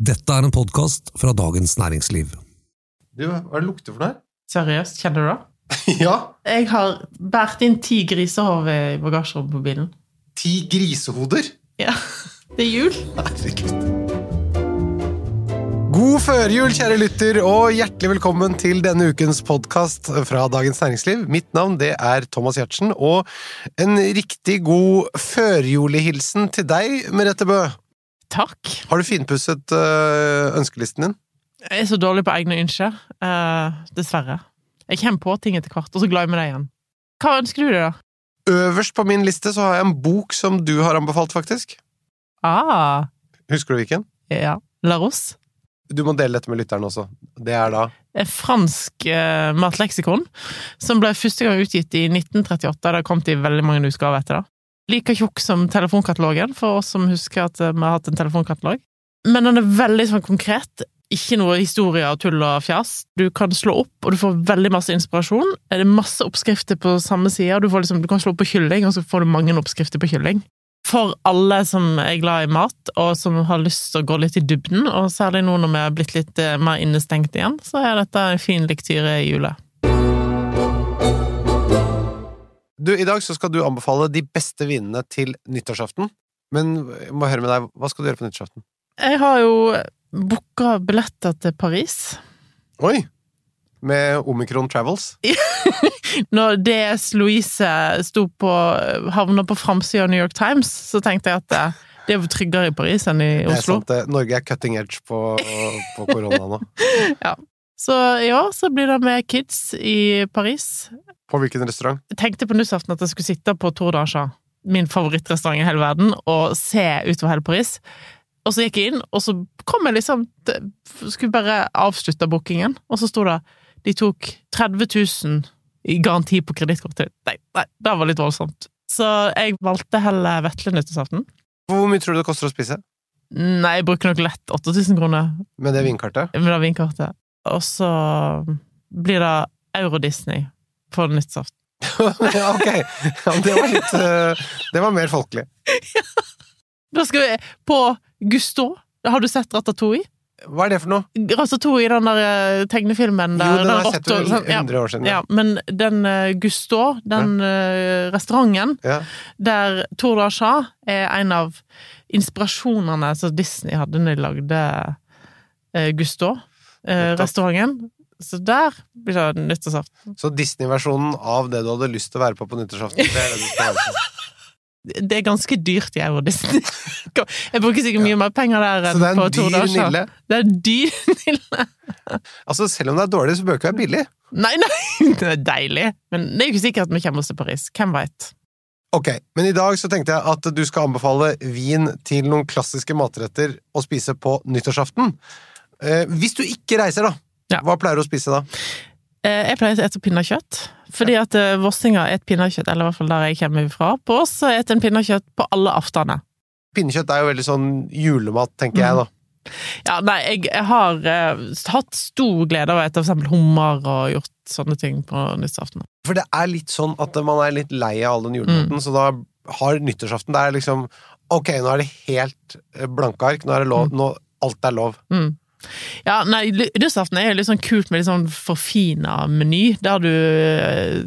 Dette er en podkast fra Dagens Næringsliv. Du, hva er det lukter for noe her? Seriøst, kjenner du det? ja! Jeg har båret inn ti grisehår i bagasjerommet på bilen. Ti grisehoder! Ja, det er jul. Herregud. God førjul, kjære lytter, og hjertelig velkommen til denne ukens podkast fra Dagens Næringsliv. Mitt navn det er Thomas Giertsen, og en riktig god førjulehilsen til deg, Merete Bø. Takk. Har du finpusset øh, ønskelisten din? Jeg er så dårlig på egne ønsker. eh, dessverre. Jeg kommer på ting etter hvert, og så glemmer jeg det igjen. Hva ønsker du deg, da? Øverst på min liste så har jeg en bok som du har anbefalt, faktisk. Ah, Husker du hvilken? ja. La Rose. Du må dele dette med lytteren også. Det er da Et fransk uh, matleksikon som ble første gang utgitt i 1938. Det har kommet i veldig mange utgaver etter det. Like tjukk som telefonkatalogen, for oss som husker at eh, vi har hatt en telefonkatalog. Men den er veldig sånn konkret. Ikke noe historie og tull og fjas. Du kan slå opp, og du får veldig masse inspirasjon. Det er masse oppskrifter på samme side. Du, liksom, du kan slå opp på kylling, og så får du mange oppskrifter på kylling. For alle som er glad i mat, og som har lyst til å gå litt i dybden, og særlig nå når vi er blitt litt eh, mer innestengt igjen, så er dette en fin lektyre i jula. Du, I dag så skal du anbefale de beste vinene til nyttårsaften. Men jeg må høre med deg, hva skal du gjøre på nyttårsaften? Jeg har jo booka billetter til Paris. Oi! Med Omikron Travels. Når DS Louise sto på havna på framsida av New York Times, så tenkte jeg at det, det er tryggere i Paris enn i Det er Oslo. sant, det. Norge er cutting edge på, på korona nå. Så i år så blir det med kids i Paris. På hvilken restaurant? Jeg tenkte på nyttårsaften at jeg skulle sitte på Tour d'Archat, min favorittrestaurant i hele verden, og se utover hele Paris. Og så gikk jeg inn, og så kom jeg liksom Skulle bare avslutte bookingen, og så sto det de tok 30 000 i garanti på kredittkortet. Nei, nei, det var litt voldsomt. Så jeg valgte heller Vetle nyttårsaften. Hvor mye tror du det koster å spise? Nei, jeg bruker nok lett 8000 kroner Med det vinkartet? med det vinkortet. Og så blir det Euro-Disney på nyttårsaften. ja, ok. Ja, det var litt eh, Det var mer folkelig. Da skal vi på Gusto. Har du sett Ratatouille? Hva er det for noe? Ratatouille, den der eh, tegnefilmen der. Jo, den har jeg sett for rotta- sånn, ja. 100 år siden. Ja, men den Gusto, den ja. restauranten Ja. der Tour d'Archat er en av inspirasjonene som Disney hadde når de lagde Gusteau, eh, restauranten. Så der blir det nyttårsaften. Så Disney-versjonen av det du hadde lyst til å være på på nyttårsaften, det er det er ganske dyrt i Euro Disney. Jeg bruker sikkert mye mer penger der Så enn på en dyr d'Archat. nille? Det er dyr nille. Altså, selv om det er dårlig, så bør det ikke være billig. Nei, nei, det er deilig. Men det er jo ikke sikkert vi kommer oss til Paris. Hvem veit? Ok, men i dag så tenkte jeg at du skal anbefale vin til noen klassiske matretter å spise på nyttårsaften. Eh, hvis du ikke reiser, da, Ja. hva pleier du å spise da? Eh, Jeg pleier å spise pinnekjøtt. Fordi at eh, vossinger spiser pinnekjøtt, eller i hvert fall der jeg kommer fra. På oss så spiser en pinnekjøtt på alle aftener. Pinnekjøtt er jo veldig sånn julemat, tenker jeg da. Ja, nei, jeg, jeg har eh, hatt stor glede av å spise hummer og gjort sånne ting på nyttårsaften. For det er litt sånn at man er litt lei av all den julematen, så da har nyttårsaften Det er liksom Ok, nå er det helt blanke ark. Nå er det lov. Nå, alt er lov. Mm. Ja, nei, nyttårsaften er jo litt sånn kult med litt sånn forfina meny, der du eh,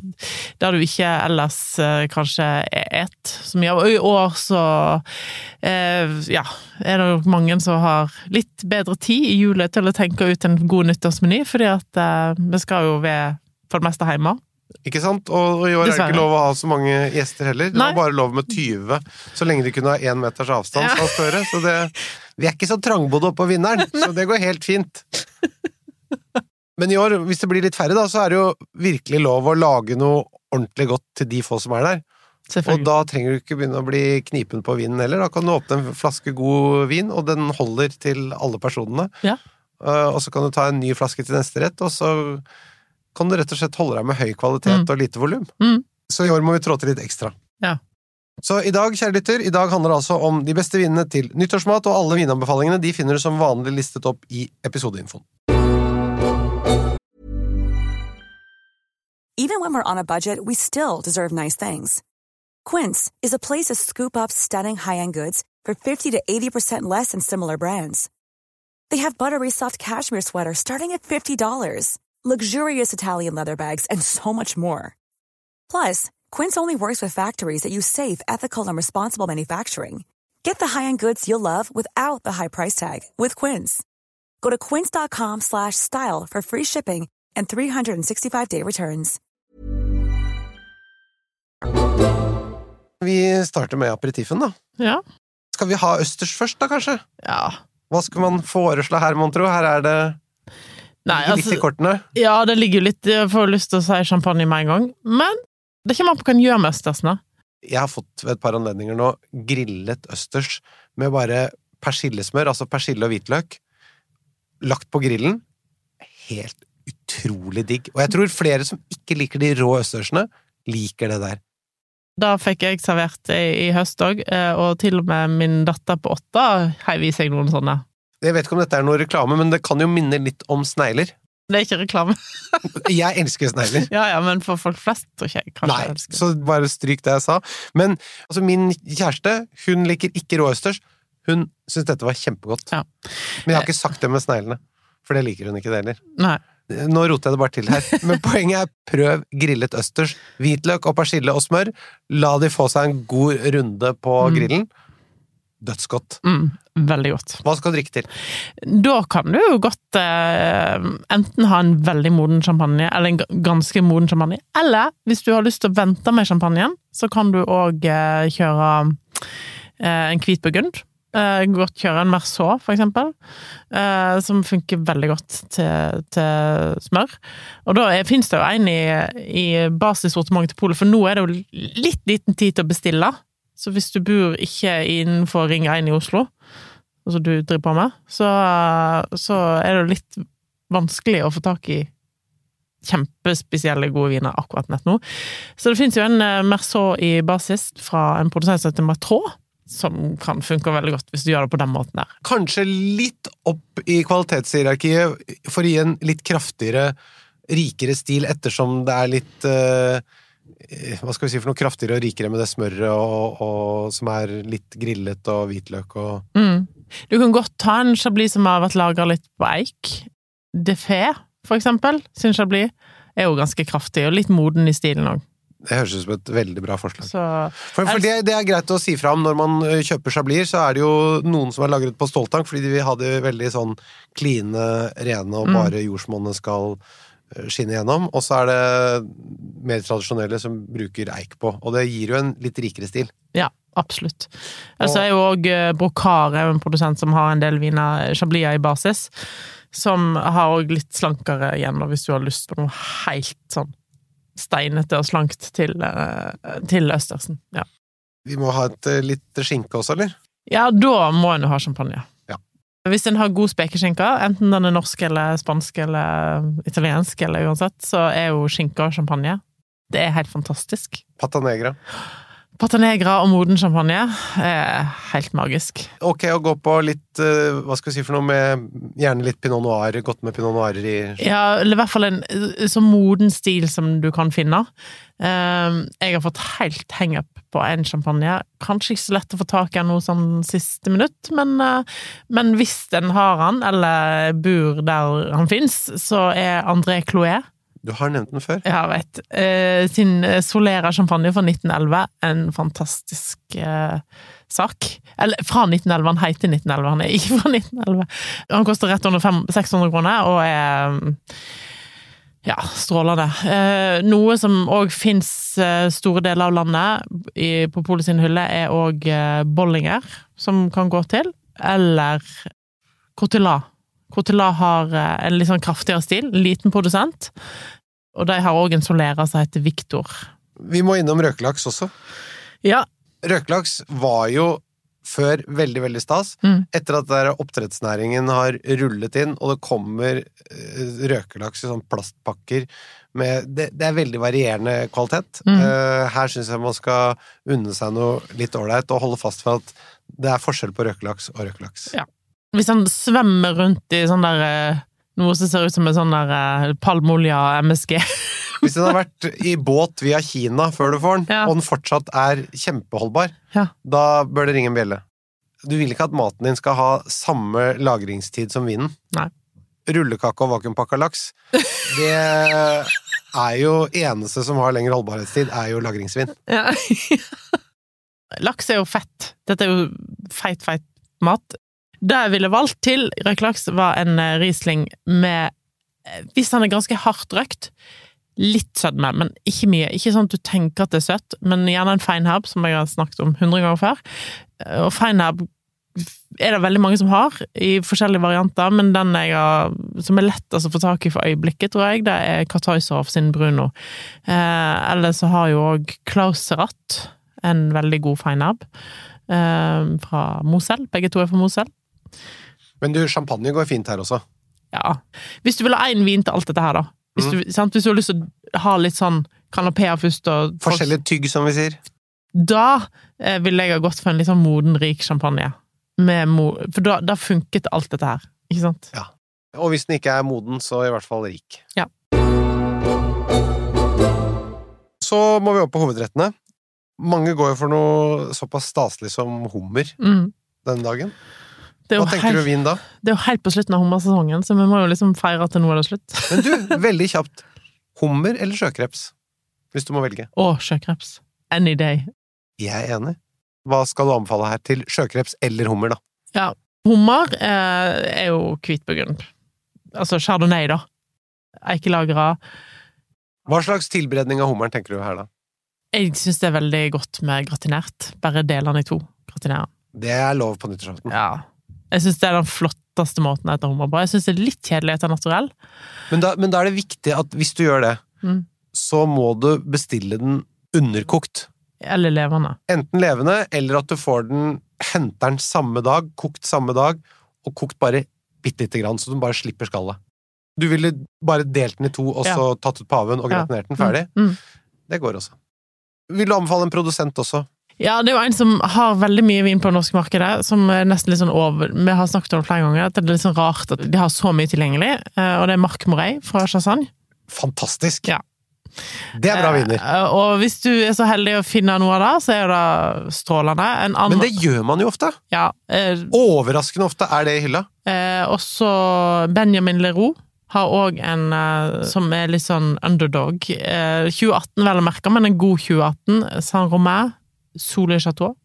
Der du ikke ellers eh, kanskje et så mye. Og i år så eh, ja, er det jo mange som har litt bedre tid i jula til å tenke ut en god nyttårsmeny, fordi at eh, vi skal jo være for det meste hjemme. Ikke sant? Og, i år er det ikke lov å ha så mange gjester heller. Det Nei. var bare lov med 20, så lenge de kunne ha én meters avstand. Ja. Så det, vi er ikke så trangbodde oppe på vinneren, så det går helt fint. Men i år, hvis det blir litt færre, da, så er det jo virkelig lov å lage noe ordentlig godt til de få som er der. Og da trenger du ikke begynne å bli knipen på vinen heller. Da kan du åpne en flaske god vin, og den holder til alle personene. Ja. Eh, og så kan du ta en ny flaske til neste rett, og så kan du rett og slett holde deg med høy kvalitet Mm. og lite volum. Mm. Så i år må vi trå til litt ekstra. Ja. Så i dag, kjære lytter, i dag handler det altså om de beste vinene til nyttårsmat, og alle vinanbefalingene de finner du som vanlig listet opp i episodeinfoen. Even when we're on a budget, we still deserve nice things. Quince is a place to scoop up stunning high-end goods for 50 to 80% less than similar brands. They have buttery soft cashmere sweaters starting at $50, luxurious Italian leather bags, and so much more. Plus, Quince only works with factories that use safe, ethical, and responsible manufacturing. Get the high-end goods you'll love without the high price tag with Quince. Go to quince.com slash style for free shipping and 365-day returns. Vi starter med aperitifen, da. Ja. Skal vi ha østers først, da, kanskje? ja. Hva skal man foreslå her, mon tro? Her er det Nei, altså, litt i altså kortene. Ja, det ligger jo litt Jeg får lyst til å si champagne med en gang, men det kommer an på hva en gjør med østersene. Jeg har fått ved et par anledninger nå grillet østers med bare persillesmør, altså persille og hvitløk, lagt på grillen. Helt utrolig digg. Og jeg tror flere som ikke liker de rå østersene, liker det der. Da fikk jeg servert det i høst òg, og til og med min datter på åtte heiv i seg noen sånne. Jeg vet ikke om dette er noe reklame, men det kan jo minne litt om snegler. Det er ikke reklame. Jeg elsker snegler. Ja, ja, men for folk flest tror ikke jeg kanskje Nei, jeg elsker så bare stryk det jeg sa. Men altså, min kjæreste, hun liker ikke rå østers. Hun syns dette var kjempegodt. Ja. Men jeg har ikke sagt det med sneglene, for det liker hun ikke det heller. Nei. Nå roter jeg det bare til her, men poenget er prøv grillet østers. Hvitløk og persille og smør. La de få seg en god runde på Mm. grillen. Dødsgodt. Mm, veldig godt. Hva skal du drikke til? Da kan du jo godt eh, enten ha en veldig moden champagne, eller en ganske moden champagne, eller hvis du har lyst til å vente med champagnen, så kan du òg eh, kjøre eh, en hvit burgund. Eh, godt kjøre en Merceau, for eksempel, eh, som funker veldig godt til, til smør. Og da fins det jo en i, i basissortimentet til Polet, for nå er det jo litt liten tid til å bestille. Så hvis du bor ikke innenfor Ring 1 i Oslo, altså du driver på med, så, så er det litt vanskelig å få tak i kjempespesielle gode viner akkurat nett nå. Så det finnes jo en eh, Merceau i basis fra en produsent som heter Matrot, som kan funke veldig godt hvis du gjør det på den måten der. Kanskje litt opp i kvalitetshierarkiet for å gi en litt kraftigere, rikere stil, ettersom det er litt eh, Hva skal vi si for noe kraftigere og rikere med det smøret og, og, som er litt grillet og hvitløk og Mm. Du kan godt ta en chablis som har vært lagra litt på eik. Defé, for eksempel, sin chablis, er jo ganske kraftig, og litt moden i stilen òg. Det høres ut som et veldig bra forslag. Så For, for det, det er greit å si fra om når man kjøper chablis, så er det jo noen som er lagret på ståltank, fordi de vil ha det veldig sånn kline, rene, og Mm. bare jordsmonnet skal skinne gjennom. Og så er det mer tradisjonelle som bruker eik på, og det gir jo en litt rikere stil. Ja, absolutt. Ellers er jo òg Brocard er en produsent som har en del viner, Chablia i basis, som har òg litt slankere igjen, hvis du har lyst på noe helt sånn steinete og slankt til, eh, til østersen. Ja. Vi må ha et litt skinke også, eller? ja, da må en jo ha champagne. Hvis en har god spekeskinke, enten den er norsk eller spansk eller italiensk eller uansett, så er jo skinke og champagne Det er helt fantastisk. Pata negra. Pata negra og moden champagne er helt magisk. Ok å gå på litt hva skal vi si for noe med gjerne litt pinot noir, godt med pinot noirer i Ja, eller i hvert fall en eh, så moden stil som du kan finne. Eh, Jeg har fått helt hangup på en champagne. Kanskje ikke så lett å få tak i noe sånn siste minutt, men, eh, men hvis en har han, eller bor der han fins, så er André Clouet Du har nevnt den før. jeg vet. Eh, sin Solera champagne fra 1911. En fantastisk eh, sak. Eller fra 1911, han heter 1911, han er ikke fra 1911. Han koster rett under fem- 600 kroner, og er mm, ja, strålende. Eh, noe som òg fins eh, store deler av landet i, på Polet sin hylle, er òg eh, Bollinger, som kan gå til. Eller Courtelat. Courtelat har eh, en litt sånn kraftigere stil, en liten produsent. Og de har òg en solerer som heter Victor. Vi må innom røkelaks også. Ja, Røkelaks var jo før veldig, veldig stas. Mm. Etter at der oppdrettsnæringen har rullet inn, og det kommer eh, røkelaks i sånn plastpakker med det, det er veldig varierende kvalitet. Mm. Eh, her syns jeg man skal unne seg noe litt ålreit, og holde fast ved at det er forskjell på røkelaks og røkelaks. Ja. Hvis han svømmer rundt i sånn der eh, Noe som ser ut som en sånn der palmeolje og MSG. Hvis den har vært i båt via Kina før du får den, Ja. og den fortsatt er kjempeholdbar, Ja. da bør det ringe en bjelle. Du vil ikke at maten din skal ha samme lagringstid som vinen? Nei. Rullekake og vakuumpakka laks, det er jo eneste som har lengre holdbarhetstid, er jo lagringsvin. Ja. Laks er jo fett. Dette er jo feit, feit mat. Det jeg ville valgt til røkt laks, var en eh, Riesling med eh, Hvis den er ganske hardt røkt, litt sødme, men ikke mye. Ikke sånn at du tenker at det er søtt, men gjerne en feinherb, som jeg har snakket om hundre ganger før. Eh, Og feinherb er det veldig mange som har, i forskjellige varianter, men den jeg har, som er lettest å få tak i for øyeblikket, tror jeg, det er Kartøysorf sin Bruno. Eh, eller så har jo òg Klaus Serat en veldig god feinherb eh, fra Mosel. Begge to er fra Mosel. Men du, champagne går fint her også. Ja. Hvis du vil ha én vin til alt dette her, da. Hvis du, sant? Hvis du har lyst til å ha litt sånn kanapeer først og Forskjellig tygg, som vi sier. Da eh, ville jeg ha gått for en litt sånn moden, rik champagne. Med mo for da, da funket alt dette her, ikke sant? Ja. Og hvis den ikke er moden, så i hvert fall rik. Ja. Så må vi opp på hovedrettene. Mange går jo for noe såpass staselig som hummer Mm. denne dagen. Det, Hva tenker tenker du vin da? det er jo helt på slutten av hummersesongen, så vi må jo liksom feire at nå er det slutt. Men du, veldig kjapt. Hummer eller sjøkreps? Hvis du må velge. Å, sjøkreps. Any day. Jeg er enig. Hva skal du anbefale her til sjøkreps eller hummer, da? Ja. Hummer eh, er jo hvitburgund. Altså chardonnay, da. Eikelagra. Hva slags tilberedning av hummeren tenker du her, da? Jeg syns det er veldig godt med gratinert. Bare del den i to. Gratinere. Det er lov på nyttårsaften. Ja. Jeg syns det er den flotteste måten å ete hummer på. Jeg syns det er litt kjedelig etter naturell. Men da, men da er det viktig at hvis du gjør det, Mm. så må du bestille den underkokt. Eller levende. Enten levende, eller at du får den Henter den samme dag, kokt samme dag, og kokt bare bitte lite grann, så du bare slipper skallet. Du ville bare delt den i to, og Ja. så tatt ut paven og Ja. gratinert den ferdig? Mm. Mm. Det går også. Vil du anbefale en produsent også? Ja, det er jo en som har veldig mye vin på det norske markedet, som er nesten litt sånn over Vi har snakket om det flere ganger, at det er litt sånn rart at de har så mye tilgjengelig, eh, og det er Marc Morey fra Chassagne. Fantastisk! Ja. Det er bra viner. Eh, Og hvis du er så heldig å finne noe av det, så er det strålende. En annen, Men det gjør man jo ofte! ja, eh, Overraskende ofte er det i hylla. eh, Også Benjamin Leroux har òg en som er litt sånn underdog. Eh, 2018 vel å merke, men en god 2018. Saint Romain, Sole Chateau.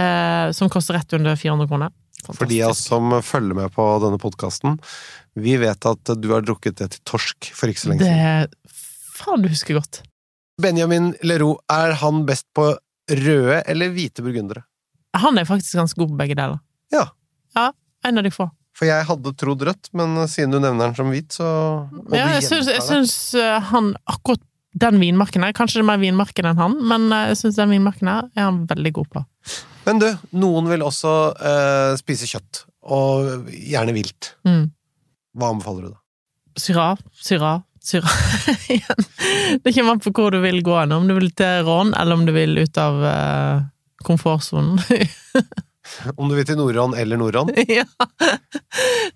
Eh, som koster rett under 400 kroner. For de av oss som følger med på denne podkasten, vi vet at du har drukket det til torsk for ikke så lenge siden. Det Faen, du husker godt. Benjamin Leroux, er han best på røde eller hvite burgundere? Han er faktisk ganske god på begge deler. Ja. Ja, en av de få. For jeg hadde trodd rødt, men siden du nevner den som hvit, så Ja, jeg syns, jeg syns eh, han akkurat den vinmarken her Kanskje det er mer vinmarken enn han, men eh, jeg syns den vinmarken her er han veldig god på. Men du, noen vil også eh, spise kjøtt, og gjerne vilt. Mm. Hva anbefaler du da? Syra, syra, syra igjen. Det kommer an på hvor du vil gå hen. Om du vil til Rån, eller om du vil ut av uh, komfortsonen. Om du vil til Nordrån eller Nordrån? ja.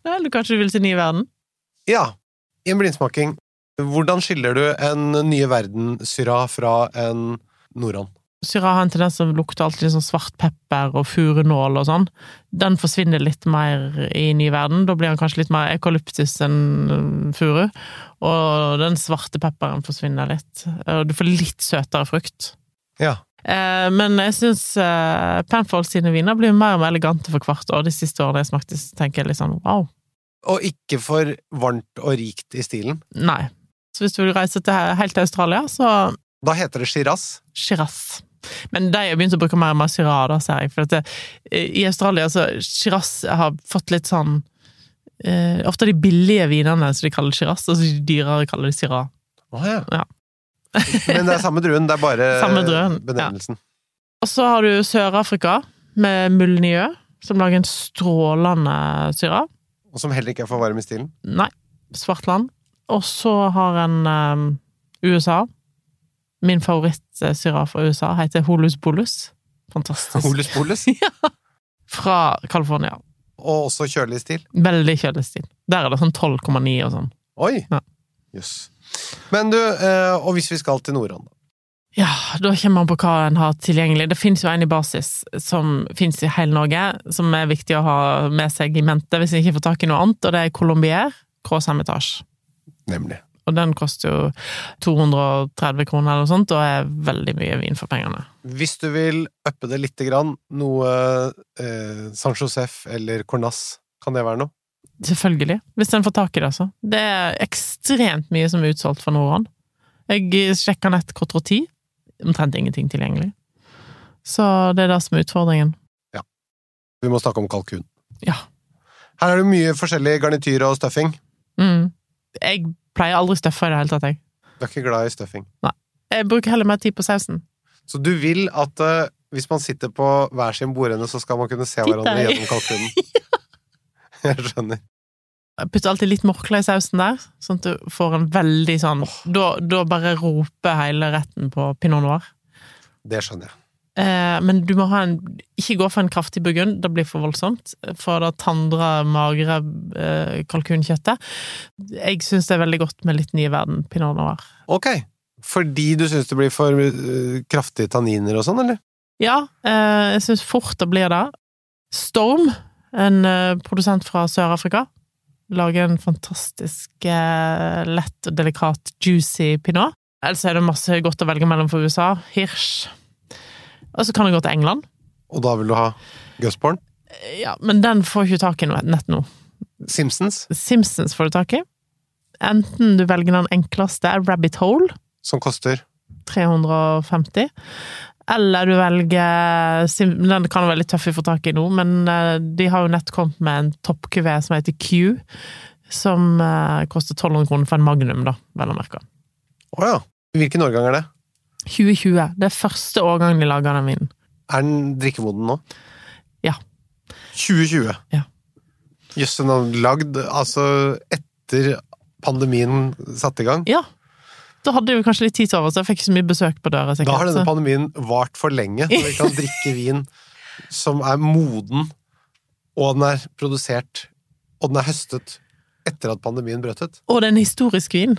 Eller kanskje du vil til ny verden. Ja, i en blindsmaking. Hvordan skiller du en Nye Verden-syra fra en Nordrån? Syra har en tendens til å lukte alltid sånn svart pepper og furunål og sånn. Den forsvinner litt mer i ny verden. Da blir den kanskje litt mer eukalyptus enn øh, furu. Og den svarte pepperen forsvinner litt. Og du får litt søtere frukt. Ja. Eh, men jeg syns eh, Penfold sine viner blir mer og mer elegante for hvert år. De siste årene jeg smakte, tenker jeg litt sånn wow. Og ikke for varmt og rikt i stilen. Nei. Så hvis du vil reise til, helt til Australia, så Da heter det Shiraz. Shiraz. Men de har begynt å bruke mer og mer Syrah, da, ser jeg. For det, i Australia så Shiraz har fått litt sånn eh, Ofte de billige vinene som de kaller Shiraz, og så de dyrere kaller de Syrah. Oh, ja. Ja. Men det er samme druen, det er bare Samme benevnelsen. ja. Og så har du Sør-Afrika, med Mulniø, som lager en strålende Syrah. Og som heller ikke er for varm i stilen. Nei, Svartland. Og så har en um, USA. Min favoritt-syrah fra USA heter Holus Bolus. Fantastisk. Holus bolus. ja. Fra California. Og også kjølig stil. Veldig kjølig stil. Der er det sånn 12,9 og sånn. Oi! Ja. Yes. Men du, eh, og hvis vi skal til Nordrån, da? Ja, da kommer man på hva en har tilgjengelig. Det finnes jo en i basis som finnes i hele Norge, som er viktig å ha med seg i mente hvis en ikke får tak i noe annet, og det er Colombier Croissant Nemlig. Og den koster jo 230 kroner eller noe sånt, og er veldig mye vin for pengene. Hvis du vil uppe det lite grann, noe eh, San Josef eller Cornas, kan det være noe? Selvfølgelig. Hvis en får tak i det, altså. Det er ekstremt mye som er utsolgt for Nordhånd. Jeg sjekka nett Cotroti. Omtrent ingenting tilgjengelig. Så det er det som er utfordringen. Ja. Vi må snakke om kalkun. Ja. Her er det mye forskjellig garnityr og stuffing. Mm. Jeg pleier aldri støffe i det hele tatt, jeg. Du er ikke glad i stuffing. Jeg bruker heller mer tid på sausen. Så du vil at uh, hvis man sitter på hver sin bordende, så skal man kunne se Titt hverandre gjennom kalkunen? Jeg skjønner. Jeg putter alltid litt morkle i sausen der, sånn at du får en veldig sånn da, da bare roper hele retten på pinot noir. Det skjønner jeg. Eh, men du må ha en Ikke gå for en kraftig burgund, det blir for voldsomt. For da tandrer magre eh, kalkunkjøttet. Jeg syns det er veldig godt med litt nye verden pinot noir. Ok. Fordi du syns det blir for eh, kraftige tanniner og sånn, eller? Ja, eh, jeg syns fort det blir det. Storm, en produsent fra Sør-Afrika, lager en fantastisk lett og delikat juicy pinot. Ellers er det masse godt å velge mellom for USA. Hirsch. Og så kan det gå til England. Og da vil du ha Gusborn? Ja, men den får ikke tak i noe nett nå. Simpsons, Simpsons får du tak i. Enten du velger den enkleste, Rabbit Hole, som koster 350. Eller du velger Den kan være litt tøff å få tak i nå, men eh, de har jo nett kommet med en toppkuvé som heter Q. Som eh, koster 1200 kroner for en Magnum, da, vel å merke. Å ja. Hvilken årgang er det? 2020. Det er første årgangen de lager den vinen. Er den drikkemoden nå? Ja. 2020? Ja. Jøss, den er lagd altså etter pandemien satte i gang. Ja. Da hadde vi kanskje litt tid til over, så jeg fikk ikke så mye besøk på døra. sikkert. Da har denne pandemien vart for lenge, når vi kan drikke vin som er moden, og den er produsert, og den er høstet etter at pandemien brøt ut. Og det er en historisk vin.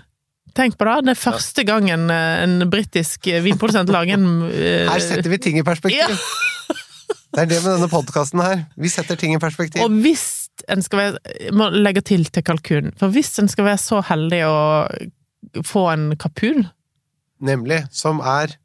Tenk på det. Det er første gangen eh, en britisk vinprodusent lager en eh, Her setter vi ting i perspektiv! Det er det med denne podkasten her. Vi setter ting i perspektiv. Og hvis en skal være må legge til til kalkun. For hvis en skal være så heldig å få en kapun, Nemlig. Som er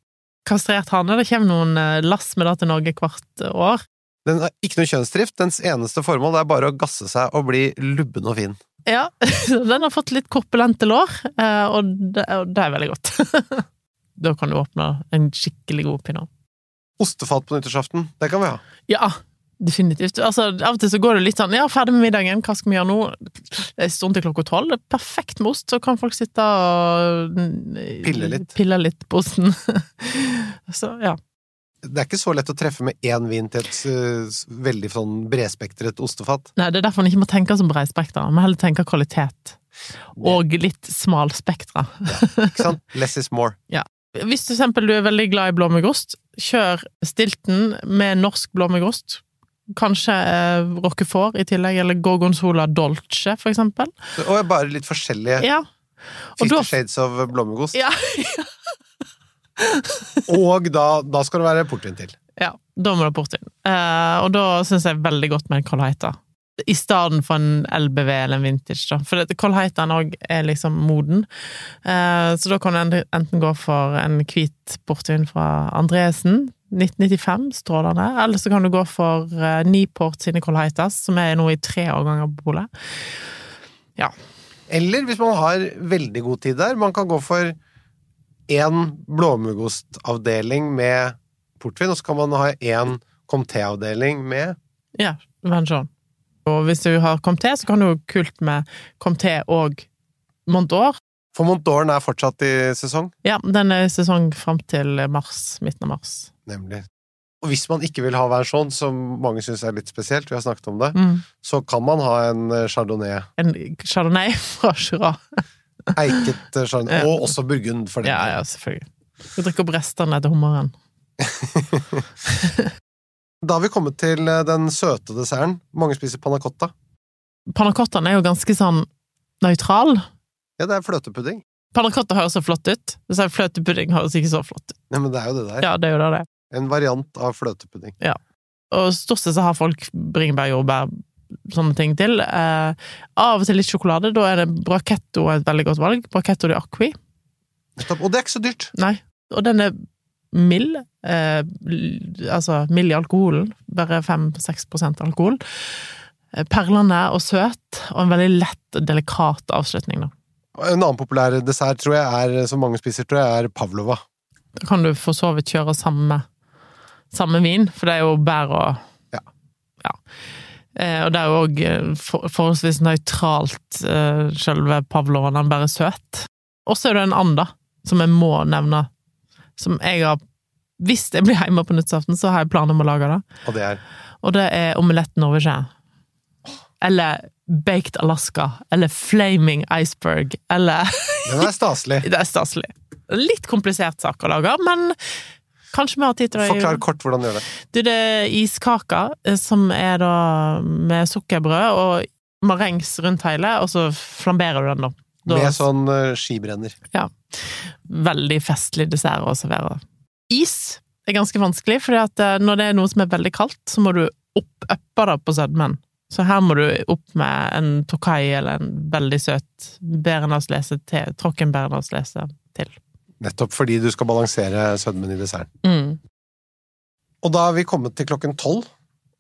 kastrert hane Det kommer noen eh, lass med det til Norge hvert år. Den har ikke noe kjønnsdrift. Dens eneste formål er bare å gasse seg og bli lubben og fin. Ja, Den har fått litt korpulente lår, eh, og det, og det er veldig godt. Da kan du åpne en skikkelig god pinot. Ostefat på nyttårsaften, det kan vi ha. Ja, definitivt. Altså, av og til så går det litt sånn Ja, ferdig med middagen, hva skal vi gjøre nå? Det er stund til klokka tolv. Er perfekt med ost, så kan folk sitte og Pille litt. Pille litt på osten. så ja. Det er ikke så lett å treffe med én vin til et uh, veldig sånn bredspektret ostefat. Nei, det er derfor en ikke må tenke som bredspektra, men heller tenke kvalitet. Og litt smalspektra. Ikke sant? Less is more. Ja. Hvis for eksempel du er veldig glad i blåmuggost, kjør stilten med norsk blåmuggost. Kanskje eh, roquefort i tillegg, eller gorgonzola dolce, for eksempel. Og bare litt forskjellige Ja. Fifty da Shades of blåmuggost. Ja, Og da, da skal det være portvin til. ja da må det portvin. Uh, og da syns jeg veldig godt med en Colheita. I stedet for en LBV eller en vintage, da. For Colheitaen òg er liksom moden. Uh, så da kan du enten gå for en hvit portvin fra Andresen, 1995, strålende. Eller så kan du gå for uh, Niport sine Colheitas, som er nå i tre årganger på polet. Eller hvis man har veldig god tid der, man kan gå for én blåmuggostavdeling med portvin, og så kan man ha én comté-avdeling med Ja, Vengeon. Og hvis du har Comté, så kan du kult med Comté og Montour. For Montdoren er fortsatt i sesong, Ja, den er i sesong fram til mars, midten av mars. nemlig. Og hvis man ikke vil ha versjon, som mange syns er litt spesielt, vi har snakket om det, Mm. så kan man ha en chardonnay. En chardonnay fra Jura. Eiket eh. Ja. Og også burgund, for den Ja, ja, selvfølgelig. Vi drikker opp restene etter hummeren. Da har vi kommet til eh, den søte desserten. Mange spiser panna cotta. Panna cottaen er jo ganske sånn nøytral. Ja, det er fløtepudding. Panna cotta høres så flott ut. Fløtepudding høres ikke så flott ut. Nei, men det er jo det der. Ja, det er jo det det. En variant av fløtepudding. Og stort sett så har folk bringebær, jordbær, sånne ting til. Eh, av og til litt sjokolade. Da er det Brachetto et veldig godt valg. Brachetto di Acqui. Og det er ikke så dyrt! Nei. Og den er mild. Eh, altså mild i alkoholen. Bare 5-6 alkohol. Eh, Perlende og søt, og en veldig lett og delikat avslutning, da. En annen populær dessert tror jeg er, som mange spiser, tror jeg, er pavlova. Da kan du for så vidt kjøre samme, samme vin, for det er jo bær og og det er jo òg for, forholdsvis nøytralt, eh, selve Han bare er søt. Og så er det en and, da, som jeg må nevne. Som jeg har Hvis jeg blir hjemme på nyttårsaften, så har jeg planer om å lage det. Og det er Og det er omelett norwegian. Eller baked Alaska. Eller flaming iceberg. Eller Den er staselig. Det er staselig. Litt komplisert sak å lage, men kanskje vi har tid til å Forklar kort hvordan du gjør det. Du, det er iskaker, eh, som er da med sukkerbrød og marengs rundt hele, og så flamberer du den, da. da Med sånn skibrenner. Ja. Veldig festlig dessert å servere. Is er ganske vanskelig, for eh, når det er noe som er veldig kaldt, så må du opp uppe det på sødmen. Så her må du opp med en tokai eller en veldig søt bærenavslese til, tråkken bærenavslese til. Nettopp fordi du skal balansere sødmen i desserten. Mm. Og da er vi kommet til klokken tolv,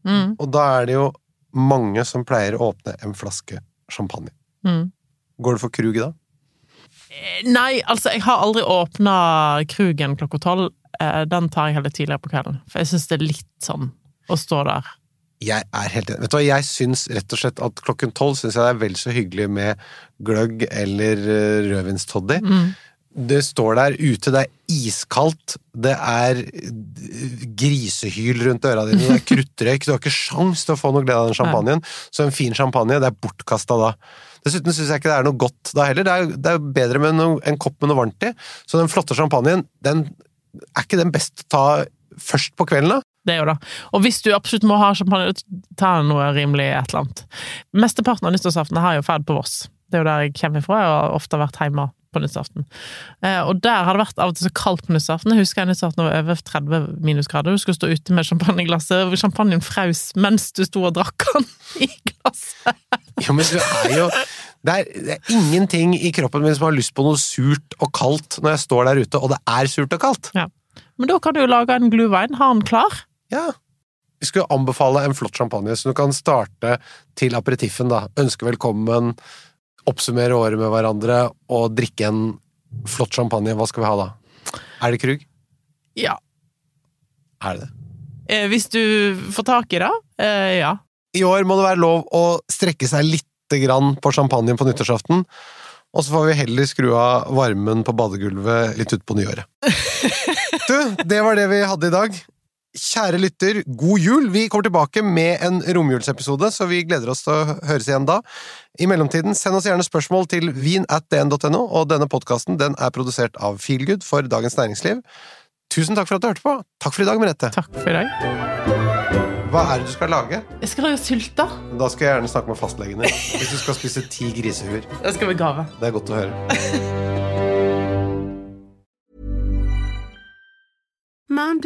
Mm. og da er det jo mange som pleier å åpne en flaske champagne. Mm. Går det for kruget da? dag? Nei, altså, jeg har aldri åpna Krugen klokka tolv. Eh, Den tar jeg heller tidligere på kvelden, for jeg syns det er litt sånn å stå der. Jeg er helt enig. Vet du hva, jeg syns rett og slett at klokken tolv syns jeg det er vel så hyggelig med gløgg eller eh, rødvinstoddy. Mm. Det står der ute, det er iskaldt, det er grisehyl rundt øra dine, det er kruttrøyk, du har ikke sjans til å få noe glede av den champagnen. Så en fin champagne, det er bortkasta da. Dessuten syns jeg ikke det er noe godt da heller. Det er, det er bedre med noe, en kopp med noe varmt i. Så den flotte champagnen, den er ikke den best å ta først på kvelden, da? Det er jo det. Og hvis du absolutt må ha champagne, ta noe rimelig et eller annet. Mesteparten av nyttårsaftene har jo ferd på Voss. Det er jo der jeg kommer fra. Jeg har ofte vært hjemme på nyttårsaften. Eh, og der har det vært av og til så kaldt på nyttårsaften. Jeg husker jeg nyttårsaften var over 30 minusgrader. Du skulle stå ute med champagneglasset, champagnen fraus mens du sto og drakk den i glasset. Jo, men du er jo det er, det er ingenting i kroppen min som har lyst på noe surt og kaldt når jeg står der ute, og det er surt og kaldt. Men da kan du jo lage en glühwein. Ha den klar. Ja. Vi skulle anbefale en flott champagne, så du kan starte til aperitiffen, da. Ønske velkommen, oppsummere året med hverandre og drikke en flott champagne. Hva skal vi ha da? Er det Krug? Ja. Er det det? Eh, hvis du får tak i det, eh, ja. I år må det være lov å strekke seg lite grann på champagnen på nyttårsaften. Og så får vi heller skru av varmen på badegulvet litt utpå nyåret. Du, det var det vi hadde i dag. Kjære lytter, god jul! Vi kommer tilbake med en romjulsepisode, så vi gleder oss til å høres igjen da. I mellomtiden, send oss gjerne spørsmål til vin.dn.no, og denne podkasten den er produsert av Feelgood for Dagens Næringsliv. Tusen takk for at du hørte på. Takk for i dag, Merete. Takk for i dag. Hva er det du skal lage? Jeg skal lage sylter. Da skal jeg gjerne snakke med fastlegen din. Hvis du skal spise ti grisehuer. Det skal vi gave. Det er godt å høre.